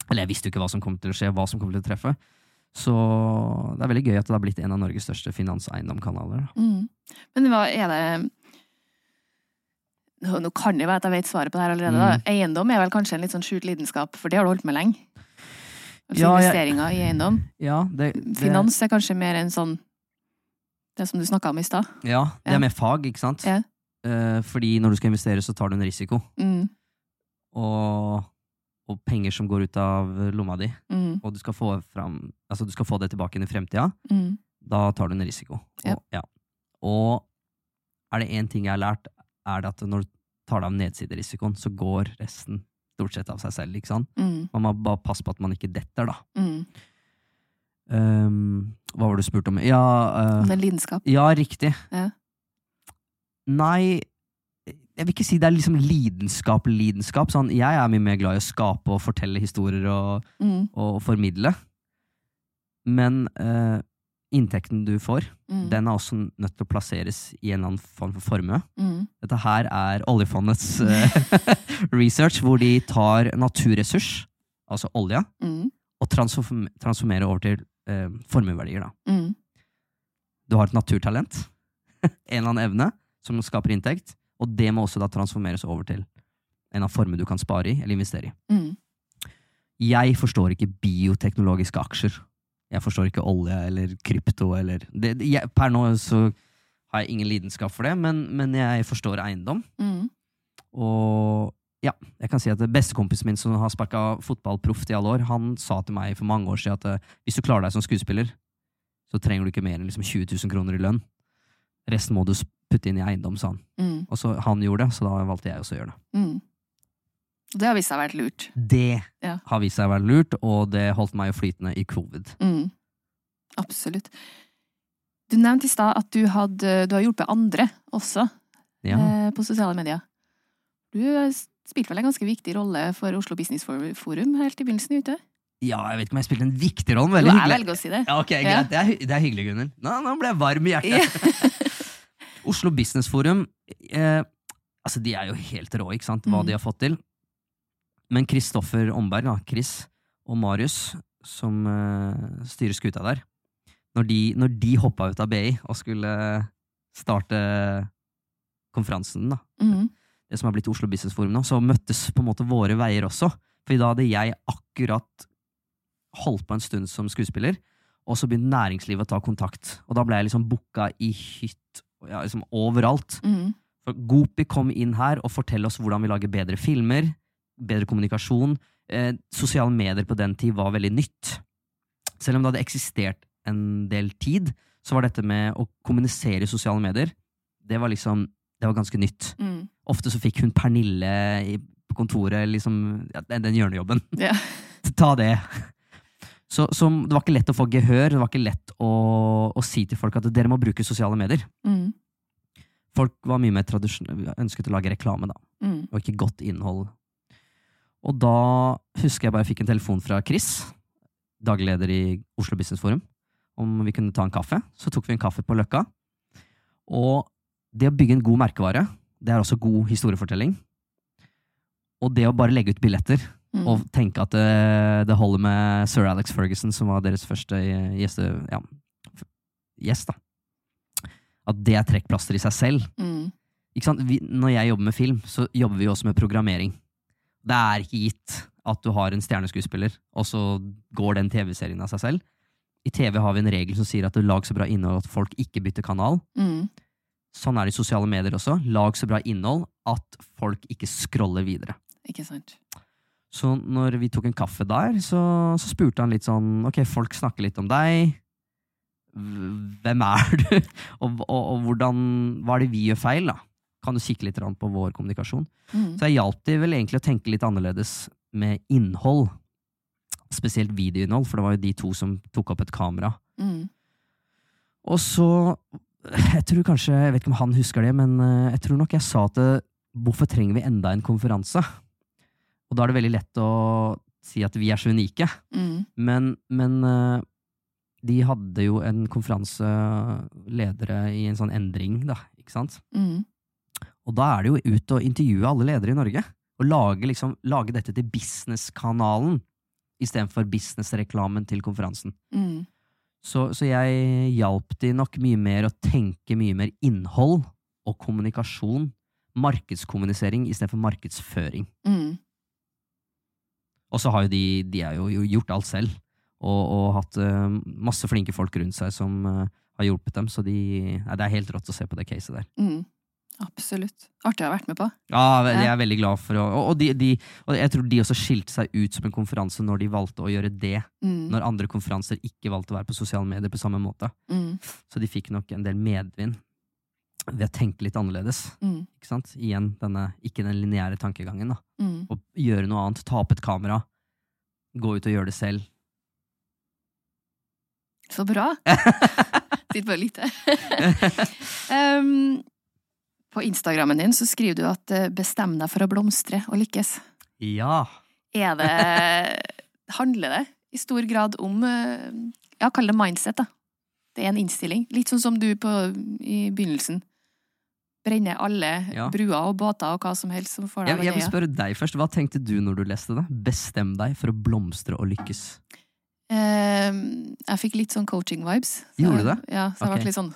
Eller jeg visste jo ikke hva som kom til å skje, hva som kom til å treffe. Så det er veldig gøy at det har blitt en av Norges største finanseiendomkanaler.
Mm. Men hva er det nå, kan det være at jeg vet svaret på det her allerede. da.
Mm.
Eiendom er vel kanskje en litt sånn skjult lidenskap, for det har du holdt med lenge? Altså
Ja, jeg-
investeringer i eiendom.
Ja, det, det,
Finans er kanskje mer en sånn Det som du snakka om i stad.
Ja, det er mer fag, ikke sant?
Ja.
Eh, fordi når du skal investere, så tar du en risiko.
Mm,
Og, og penger som går ut av lomma di,
mm,
og du skal få, fram, altså du skal få det tilbake inn i fremtida,
mm,
da tar du en risiko.
Ja.
Og, ja. og er det én ting jeg har lært, er det at når du tar deg av nedsiderisikoen, så går resten stort sett av seg selv. ikke sant?
mm,
Man må bare passe på at man ikke detter, da.
mm.
Um, hva var det du spurte om? Ja,
uh, er lidenskap.
ja riktig.
Ja.
Nei, jeg vil ikke si det er liksom lidenskap, lidenskap. Sånn, jeg er mye mer glad i å skape og fortelle historier og,
Mm,
og formidle. Men eh, inntekten du får,
mm,
den er også nødt til å plasseres i en eller annen form for formue.
mm,
Dette her er oljefondets eh, research, hvor de tar naturressurs, altså olja,
mm,
og transform transformerer over til eh, formueverdier.
Mm,
Du har et naturtalent, en eller annen evne, som skaper inntekt, og det må også da transformeres over til en eller annen formue du kan spare i eller investere i.
mm.
Jeg forstår ikke bioteknologiske aksjer. Jeg forstår ikke olje eller krypto eller det, jeg, Per nå så har jeg ingen lidenskap for det, men, men jeg forstår eiendom.
Mm.
Og ja, jeg kan si at bestekompisen min som har sparka fotballproft i alle år, han sa til meg for mange år siden at eh, hvis du klarer deg som skuespiller, så trenger du ikke mer enn liksom 20 000 kroner i lønn. Resten må du putte inn i eiendom, sa han.
Mm.
Og så han gjorde det, så da valgte jeg også å gjøre det.
Mm. Det har vist seg å være lurt.
Det
Ja.
har vist seg å være lurt, og det holdt meg flytende i covid.
Mm. Absolutt. Du nevnte i stad at du, hadde, du har hjulpet andre også
Ja.
eh, på sosiale medier. Du spilte vel en ganske viktig rolle for Oslo Business Forum helt i begynnelsen ute?
ja, jeg vet ikke om jeg spilte en viktig rolle, men veldig
jeg velger å si det.
Ja, ok, greit. Det, er, det er hyggelig, Gunnhild. Nå, nå ble jeg varm i hjertet. Oslo Business Forum eh, altså De er jo helt rå, ikke sant, hva
Mm.
de har fått til. Men Kristoffer Omberg, da, Chris, og Marius, som uh, styrer skuta der Når de, når de hoppa ut av BI og skulle starte konferansen, da,
Mm.
det som har blitt Oslo Business Forum nå, så møttes på en måte våre veier også. For da hadde jeg akkurat holdt på en stund som skuespiller, og så begynte næringslivet å ta kontakt. Og da ble jeg liksom booka i hytt, ja, liksom overalt.
Mm.
Gopi kom inn her og fortell oss hvordan vi lager bedre filmer, bedre kommunikasjon. Eh, sosiale medier på den tid var veldig nytt. Selv om det hadde eksistert en del tid, så var dette med å kommunisere i sosiale medier, det var liksom, det var ganske nytt.
Mm.
Ofte så fikk hun Pernille i, på kontoret, liksom, ja, den, hjørnejobben.
Yeah.
Ta det. Så, så det var ikke lett å få gehør, det var ikke lett å, å si til folk at dere må bruke sosiale medier.
Mm.
Folk var mye mer ønsket å lage reklame, da,
Mm.
og ikke godt innhold. Og da husker jeg bare jeg fikk en telefon fra Chris, daglig leder i Oslo Business Forum, om vi kunne ta en kaffe. Så tok vi en kaffe på Løkka. Og det å bygge en god merkevare, det er også god historiefortelling. Og det å bare legge ut billetter,
Mm.
og tenke at det, det holder med sir Alex Ferguson, som var deres første gjeste, ja, gjest, da. At det er trekkplaster i seg selv.
Mm.
Vi, når jeg jobber med film, så jobber vi også med programmering. Det er ikke gitt at du har en stjerneskuespiller, og så går den TV-serien av seg selv. I TV har vi en regel som sier at du lag så bra innhold at folk ikke bytter kanal.
Mm.
Sånn er det i sosiale medier også. Lag så bra innhold at folk ikke scroller videre.
Ikke sant.
Så når vi tok en kaffe der, så, så spurte han litt sånn Ok, folk snakker litt om deg. Hvem er du? og, og, og hvordan Hva er det vi gjør feil, da? Kan du kikke litt på vår kommunikasjon?
Mm.
Så jeg hjalp de vel egentlig å tenke litt annerledes med innhold. Spesielt videoinnhold, for det var jo de to som tok opp et kamera.
Mm.
Og så Jeg tror kanskje, jeg vet ikke om han husker det, men eh, jeg tror nok jeg sa at eh, hvorfor trenger vi enda en konferanse? Og da er det veldig lett å si at vi er så unike.
Mm.
Men, men eh, de hadde jo en konferanse ledere i en sånn endring, da. Ikke sant?
Mm.
Og da er det jo ut og intervjue alle ledere i Norge. Og lage, liksom, lage dette til businesskanalen istedenfor businessreklamen til konferansen.
Mm.
Så, så jeg hjalp de nok mye mer å tenke mye mer innhold og kommunikasjon. Markedskommunisering istedenfor markedsføring.
Mm.
Og så har jo de, de jo gjort alt selv, og, og hatt uh, masse flinke folk rundt seg som uh, har hjulpet dem, så de, nei, det er helt rått å se på det caset der.
Mm. Absolutt. Artig å ha vært med på.
Ja, jeg er veldig glad for å Og, og, de, de, og jeg tror de også skilte seg ut som en konferanse når de valgte å gjøre det,
Mm.
når andre konferanser ikke valgte å være på sosiale medier på samme måte.
Mm.
Så de fikk nok en del medvind ved å tenke litt annerledes.
Mm.
Ikke sant? Igjen denne, ikke den lineære tankegangen. da.
Mm.
Å gjøre noe annet, ta opp et kamera, gå ut og gjøre det selv.
Så bra! Sitter bare litt um, På Instagrammen din så skriver du at eh, 'bestem deg for å blomstre og lykkes'.
Ja.
Er det Handler det i stor grad om eh, Ja, kall det mindset, da. Det er en innstilling. Litt sånn som du på, i begynnelsen. Brenner alle
Ja.
bruer og båter og hva som helst som får deg
Jeg, jeg vil spørre deg først. Hva tenkte du når du leste det? Bestem deg for å blomstre og lykkes.
Ehm, jeg fikk litt sånn coaching-vibes.
Gjorde du det?
Ja, så jeg
okay.
ble litt sånn?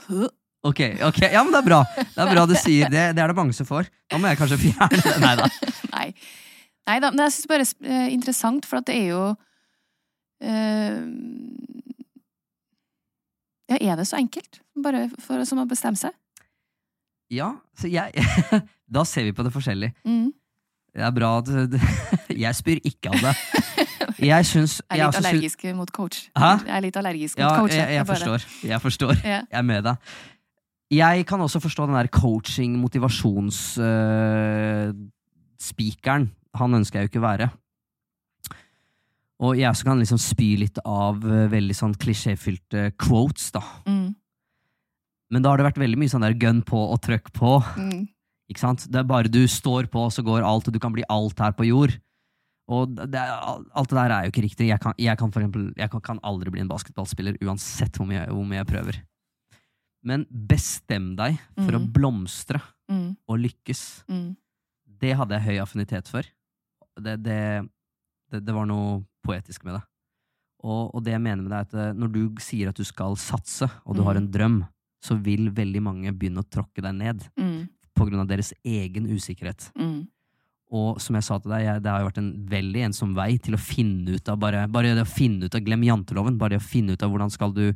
Ok, ok, ja, men det er bra. Det er bra du sier det. Det er det mange som får. Da må jeg kanskje fjerne det. Nei da.
Nei. Da, men jeg syns bare det er interessant, for at det er jo Ja, er det så enkelt? Bare for som å bestemme seg?
Ja, så jeg Da ser vi på det forskjellig.
Mm.
Det er bra at Jeg spyr ikke av det. Jeg syns
Jeg er
jeg
litt
syns-
allergisk mot coach.
Hæ?
Jeg er litt allergisk
Ja,
mot coach.
jeg, jeg forstår. Jeg forstår.
Ja.
Jeg er med deg. Jeg kan også forstå den der coaching, motivasjons Uh. Han ønsker jeg jo ikke å være. Og jeg også kan liksom spy litt av uh, veldig sånn klisjéfylte quotes, da.
Mm.
Men da har det vært veldig mye sånn der gun på og trøkk på.
Mm.
Ikke sant? Det er bare du står på, så går alt, og du kan bli alt her på jord. Og det er, alt det der er jo ikke riktig. Jeg kan, jeg kan, for eksempel, jeg kan, kan aldri bli en basketballspiller, uansett hvor mye, hvor mye jeg prøver. Men bestem deg for å
Mm.
blomstre
Mm.
og lykkes.
Mm.
Det hadde jeg høy affinitet for. Det, det, det, det var noe poetisk med det. Og, og det jeg mener med det, er at eh, når du sier at du skal satse, og du har
Mm.
en drøm, så vil veldig mange begynne å tråkke deg ned
Mm.
på grunn av deres egen usikkerhet.
Mm.
Og som jeg sa til deg, jeg, det har jo vært en veldig ensom vei til å finne ut av bare, bare det å finne ut av, Glem janteloven. Bare det å finne ut av hvordan skal du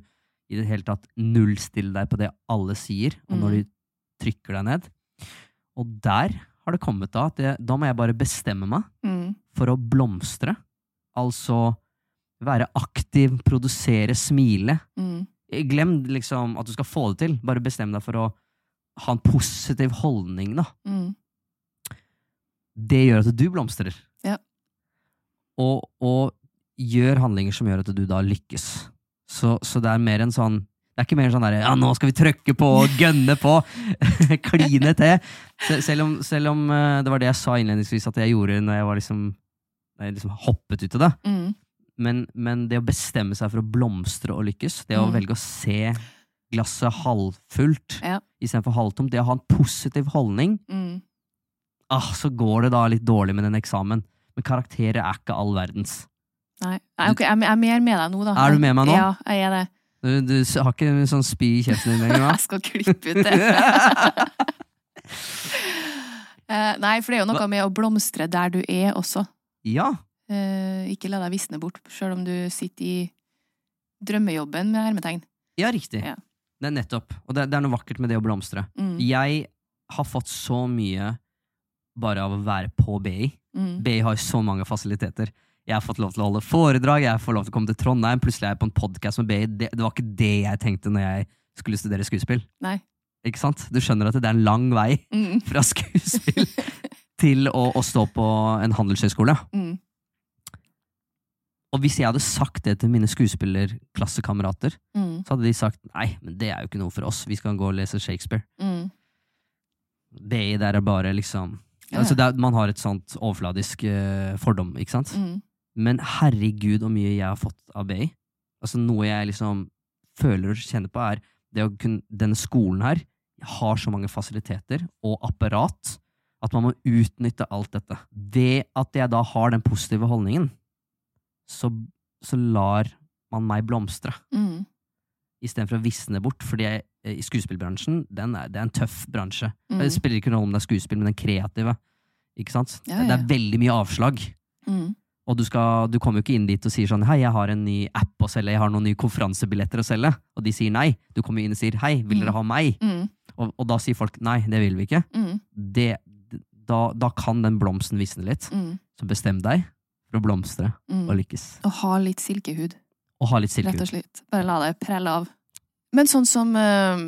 i det hele tatt nullstille deg på det alle sier, og når
du
de trykker deg ned. Og der har det kommet da at jeg, da må jeg bare bestemme meg
Mm.
for å blomstre. Altså være aktiv, produsere, smile.
Mm.
Glem liksom at du skal få det til. Bare bestem deg for å ha en positiv holdning, da.
Mm.
det gjør at du blomstrer.
Ja.
Og, og gjør handlinger som gjør at du da lykkes. Så, så det er mer en sånn Det er ikke mer sånn derre Ja, nå skal vi trøkke på og gønne på! Kline til! Se- Selv om, selv om eh, det var det jeg sa innledningsvis at jeg gjorde når jeg var liksom Når jeg liksom hoppet ut i det.
Mm.
Men, men det å bestemme seg for å blomstre og lykkes, det å
Mm.
velge å se glasset halvfullt
Ja.
istedenfor halvtomt, det å ha en positiv holdning
Mm.
ah, så går det da litt dårlig med den eksamen. Men karakterer er ikke all verdens.
Nei, Nei ok, jeg er- jeg er mer med deg nå, da.
Er du med meg nå?
Ja, jeg er det.
Du, du har ikke sånn spy i kjeften din lenger?
Jeg skal klippe ut det. Eh, Nei, for det er jo noe med å blomstre der du er også.
ja.
Eh, ikke la deg visne bort, sjøl om du sitter i drømmejobben med hermetegn.
ja, riktig.
Ja.
Det er nettopp. Og det, det er noe vakkert med det å blomstre.
Mm.
Jeg har fått så mye bare av å være på BI.
Mm.
BI har så mange fasiliteter. Jeg har fått lov til å holde foredrag, jeg får lov til å komme til Trondheim, plutselig er jeg på en podkast med BI. Det, det var ikke det jeg tenkte når jeg skulle studere skuespill.
Nei.
Ikke sant? Du skjønner at det er en lang vei
Mm.
fra skuespill til å, å stå på en handelshøyskole.
Mm.
Og hvis jeg hadde sagt det til mine skuespillerklassekamerater,
Mm.
så hadde de sagt nei, men det er jo ikke noe for oss, vi skal gå og lese Shakespeare.
Mm.
BI der er bare liksom
Ja.
altså det er, Man har et sånt overfladisk uh, fordom, ikke sant?
Mm.
Men herregud, hvor mye jeg har fått av BI. Altså Noe jeg liksom føler og kjenner på, er det å kunne Denne skolen her har så mange fasiliteter og apparat at man må utnytte alt dette. Ved at jeg da har den positive holdningen, så, så lar man meg blomstre
Mm.
istedenfor å visne bort. Fordi jeg, i skuespillbransjen, den er, det er en tøff bransje.
Mm.
Det spiller ikke rolle om det er skuespill, men den kreative. Ikke sant?
Ja,
Det er veldig mye avslag.
Mm.
Og du, skal, du kommer jo ikke inn dit og sier sånn Hei, jeg har en ny app å selge, jeg har noen nye konferansebilletter å selge. Og de sier nei. Du kommer inn og sier hei, vil dere ha meg?
Mm.
Og, og da sier folk nei, det vil vi ikke.
Mm.
Det, da, da kan den blomsten visne litt.
Mm.
Så bestem deg for å blomstre
Mm.
og lykkes.
Og ha litt silkehud.
Og ha litt silkehud.
Rett og slett. Bare la deg prelle av. Men sånn som øh,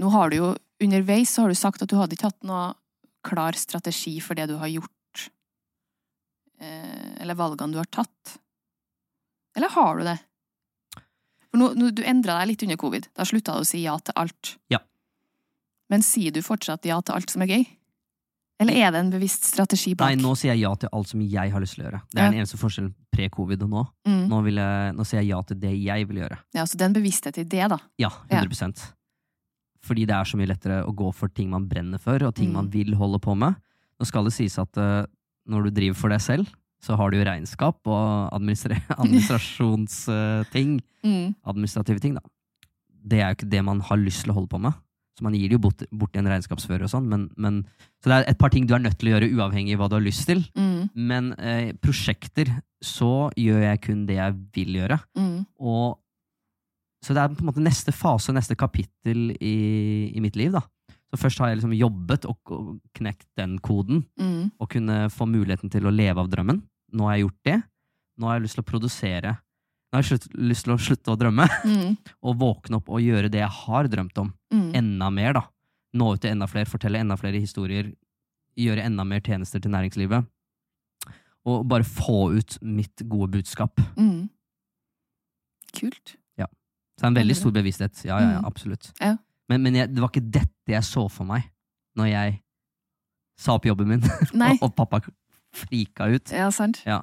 Nå har du jo underveis så har du sagt at du hadde ikke hatt noe klar strategi for det du har gjort. Eh, eller valgene du har tatt. Eller har du det? For nå, nå, du endra deg litt under covid. Da slutta du å si ja til alt.
Ja.
Men sier du fortsatt ja til alt som er gøy? Eller er det en bevisst strategi bak?
Nei, nå sier jeg ja til alt som jeg har lyst til å gjøre. Det er
Ja.
den eneste forskjellen pre-covid og nå.
mm.
Nå, jeg, nå sier jeg ja til det jeg vil gjøre.
Ja, så det er en bevissthet i det, da.
Ja, 100% Fordi det er så mye lettere å gå for ting man brenner for, og ting
Mm.
man vil holde på med. Nå skal det sies at eh, når du driver for deg selv, så har du jo regnskap og administrasjonsting.
Mm.
administrative ting, da. Det er jo ikke det man har lyst til å holde på med. Så man gir det jo bort, bort til en regnskapsfører og sånn, men, men Så det er et par ting du er nødt til å gjøre uavhengig av hva du har lyst til.
Mm.
Men eh, prosjekter, så gjør jeg kun det jeg vil gjøre.
Mm.
Og så det er på en måte neste fase, neste kapittel i, i mitt liv. da. Så først har jeg liksom jobbet og, og knekt den koden,
Mm.
og kunne få muligheten til å leve av drømmen. Nå har jeg gjort det. Nå har jeg lyst til å produsere. Nå har jeg slutt, lyst til å slutte å drømme,
Mm.
og våkne opp og gjøre det jeg har drømt om.
Mm.
Enda mer, da. Nå ut til enda flere, fortelle enda flere historier, gjøre enda mer tjenester til næringslivet. Og bare få ut mitt gode budskap.
Mm. Kult.
Så det er en veldig
Veldig
stor bevissthet. Ja, ja, ja,
Mm.
absolutt.
Ja.
Men, men jeg, det var ikke dette jeg så for meg når jeg sa opp jobben min,
Nei.
og, og pappa frika ut.
Ja, sant.
Ja.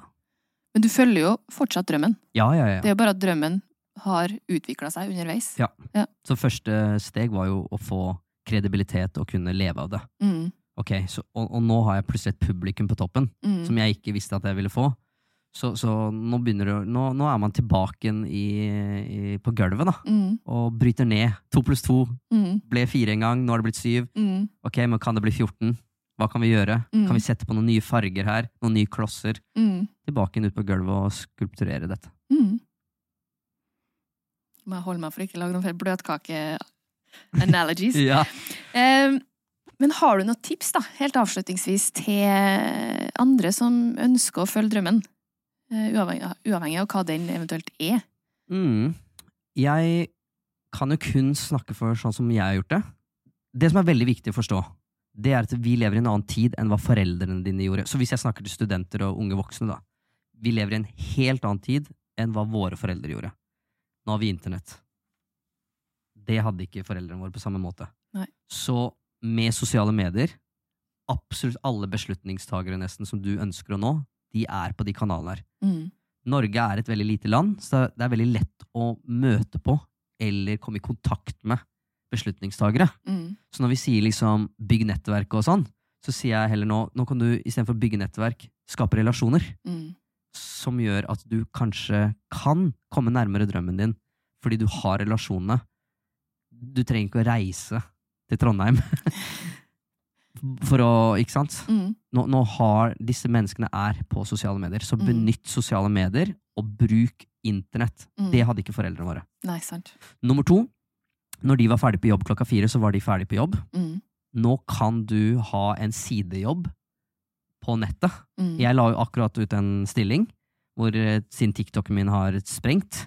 Men du følger jo fortsatt drømmen.
Ja, ja, ja.
Det er jo bare at drømmen har utvikla seg underveis.
Ja. Så første steg var jo å få kredibilitet og kunne leve av det.
Mm.
Ok, så, og, og nå har jeg plutselig et publikum på toppen
Mm.
som jeg ikke visste at jeg ville få. Så, så nå, begynner det, nå, nå er man tilbake igjen i, i, på gulvet da,
Mm.
og bryter ned. To pluss to
Mm.
ble fire en gang, nå har det blitt syv.
Mm.
Ok, men kan det bli 14? Hva kan vi gjøre?
Mm.
Kan vi sette på noen nye farger her? Noen nye klosser?
Mm.
Tilbake igjen ut på gulvet og skulpturere dette.
Mm. Må jeg holde meg for ikke å lage noen flere bløtkake-analogies.
Ja.
um, men har du noen tips, da, helt avslutningsvis, til andre som ønsker å følge drømmen? Eh, uavhengig, av- uavhengig av hva den eventuelt er.
Mm. Jeg kan jo kun snakke for sånn som jeg har gjort det. Det som er veldig viktig å forstå, det er at vi lever i en annen tid enn hva foreldrene dine gjorde. Så hvis jeg snakker til studenter og unge voksne, da. Vi lever i en helt annen tid enn hva våre foreldre gjorde. Nå har vi internett. Det hadde ikke foreldrene våre på samme måte.
Nei.
Så med sosiale medier, absolutt alle beslutningstagere nesten som du ønsker å nå, de er på de kanalene her.
Mm.
Norge er et veldig lite land, så det er veldig lett å møte på eller komme i kontakt med beslutningstagere.
Mm.
Så når vi sier liksom bygg nettverk og sånn, så sier jeg heller nå nå kan du istedenfor å bygge nettverk, skape relasjoner
Mm.
som gjør at du kanskje kan komme nærmere drømmen din fordi du har relasjonene. Du trenger ikke å reise til Trondheim for å Ikke sant?
Mm.
nå, nå har disse menneskene er på sosiale medier, så
Mm.
benytt sosiale medier, og bruk internett.
Mm.
Det hadde ikke foreldrene våre.
Nei, sant.
Nummer to, når de var ferdig på jobb klokka fire, så var de ferdig på jobb.
Mm.
Nå kan du ha en sidejobb på nettet.
Mm.
Jeg la jo akkurat ut en stilling, hvor eh, siden TikToken min har sprengt,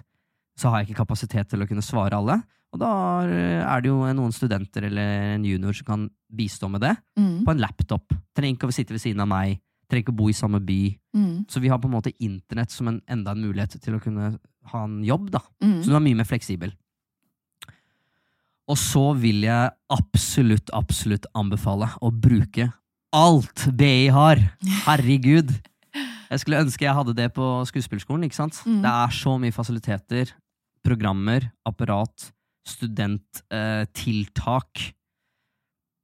så har jeg ikke kapasitet til å kunne svare alle. Og da er det jo noen studenter eller en junior som kan bistå med det
Mm.
på en laptop. Trenger ikke å sitte ved siden av meg, trenger ikke å bo i samme by.
Mm.
Så vi har på en måte internett som en, enda en mulighet til å kunne ha en jobb. da.
Mm.
Så du er mye mer fleksibel. Og så vil jeg absolutt, absolutt anbefale å bruke alt BI har! Herregud! Jeg skulle ønske jeg hadde det på skuespillerskolen. ikke sant?
Mm.
Det er så mye fasiliteter, programmer, apparat, studenttiltak eh,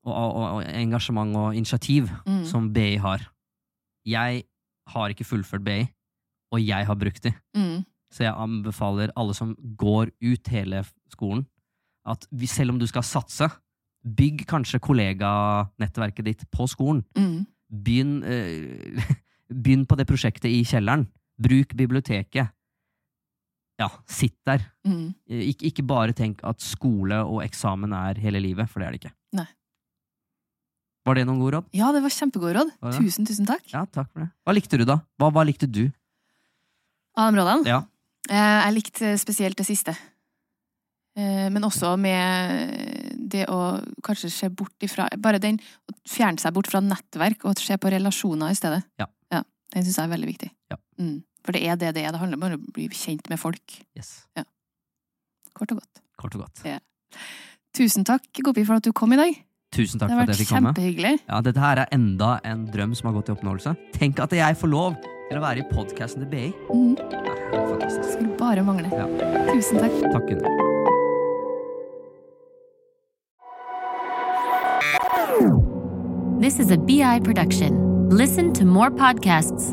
og, og, og engasjement og initiativ
Mm.
som BI har. Jeg har ikke fullført BI, og jeg har brukt de.
Mm.
Så jeg anbefaler alle som går ut hele skolen, at selv om du skal satse, bygg kanskje kolleganettverket ditt på skolen.
Mm.
Begynn, eh, begynn på det prosjektet i kjelleren. Bruk biblioteket. Ja, sitt der.
Mm.
Ik Ikke, bare tenk at skole og eksamen er hele livet, for det er det ikke.
Nei.
Var det noen gode råd?
Ja, det var kjempegode råd.
Var?
Tusen, tusen takk.
Ja, takk for det. Hva likte du, da? Hva, hva likte du?
Av de rådene?
Ja.
Eh, Jeg likte spesielt det siste. Eh, Men også med det å kanskje se bort ifra Bare den å fjerne seg bort fra nettverk og se på relasjoner i stedet.
Ja.
Den syns jeg er veldig viktig.
Ja.
Mm. For det er det det er. Det handler bare om å bli kjent med folk.
Yes.
Kort og godt.
Kort og godt.
Tusen takk, Gopi, for at du kom i dag.
Tusen takk for at jeg fikk komme.
Det har vært kjempehyggelig.
Ja, Dette her er enda en drøm som har gått i oppnåelse. Tenk at jeg får lov til å være i podkasten til BI.
Mm.
Det fantastisk.
Skulle bare mangle.
Ja.
Tusen takk.
Takk, Gunnar.
This is a BI production. Listen to more podcasts.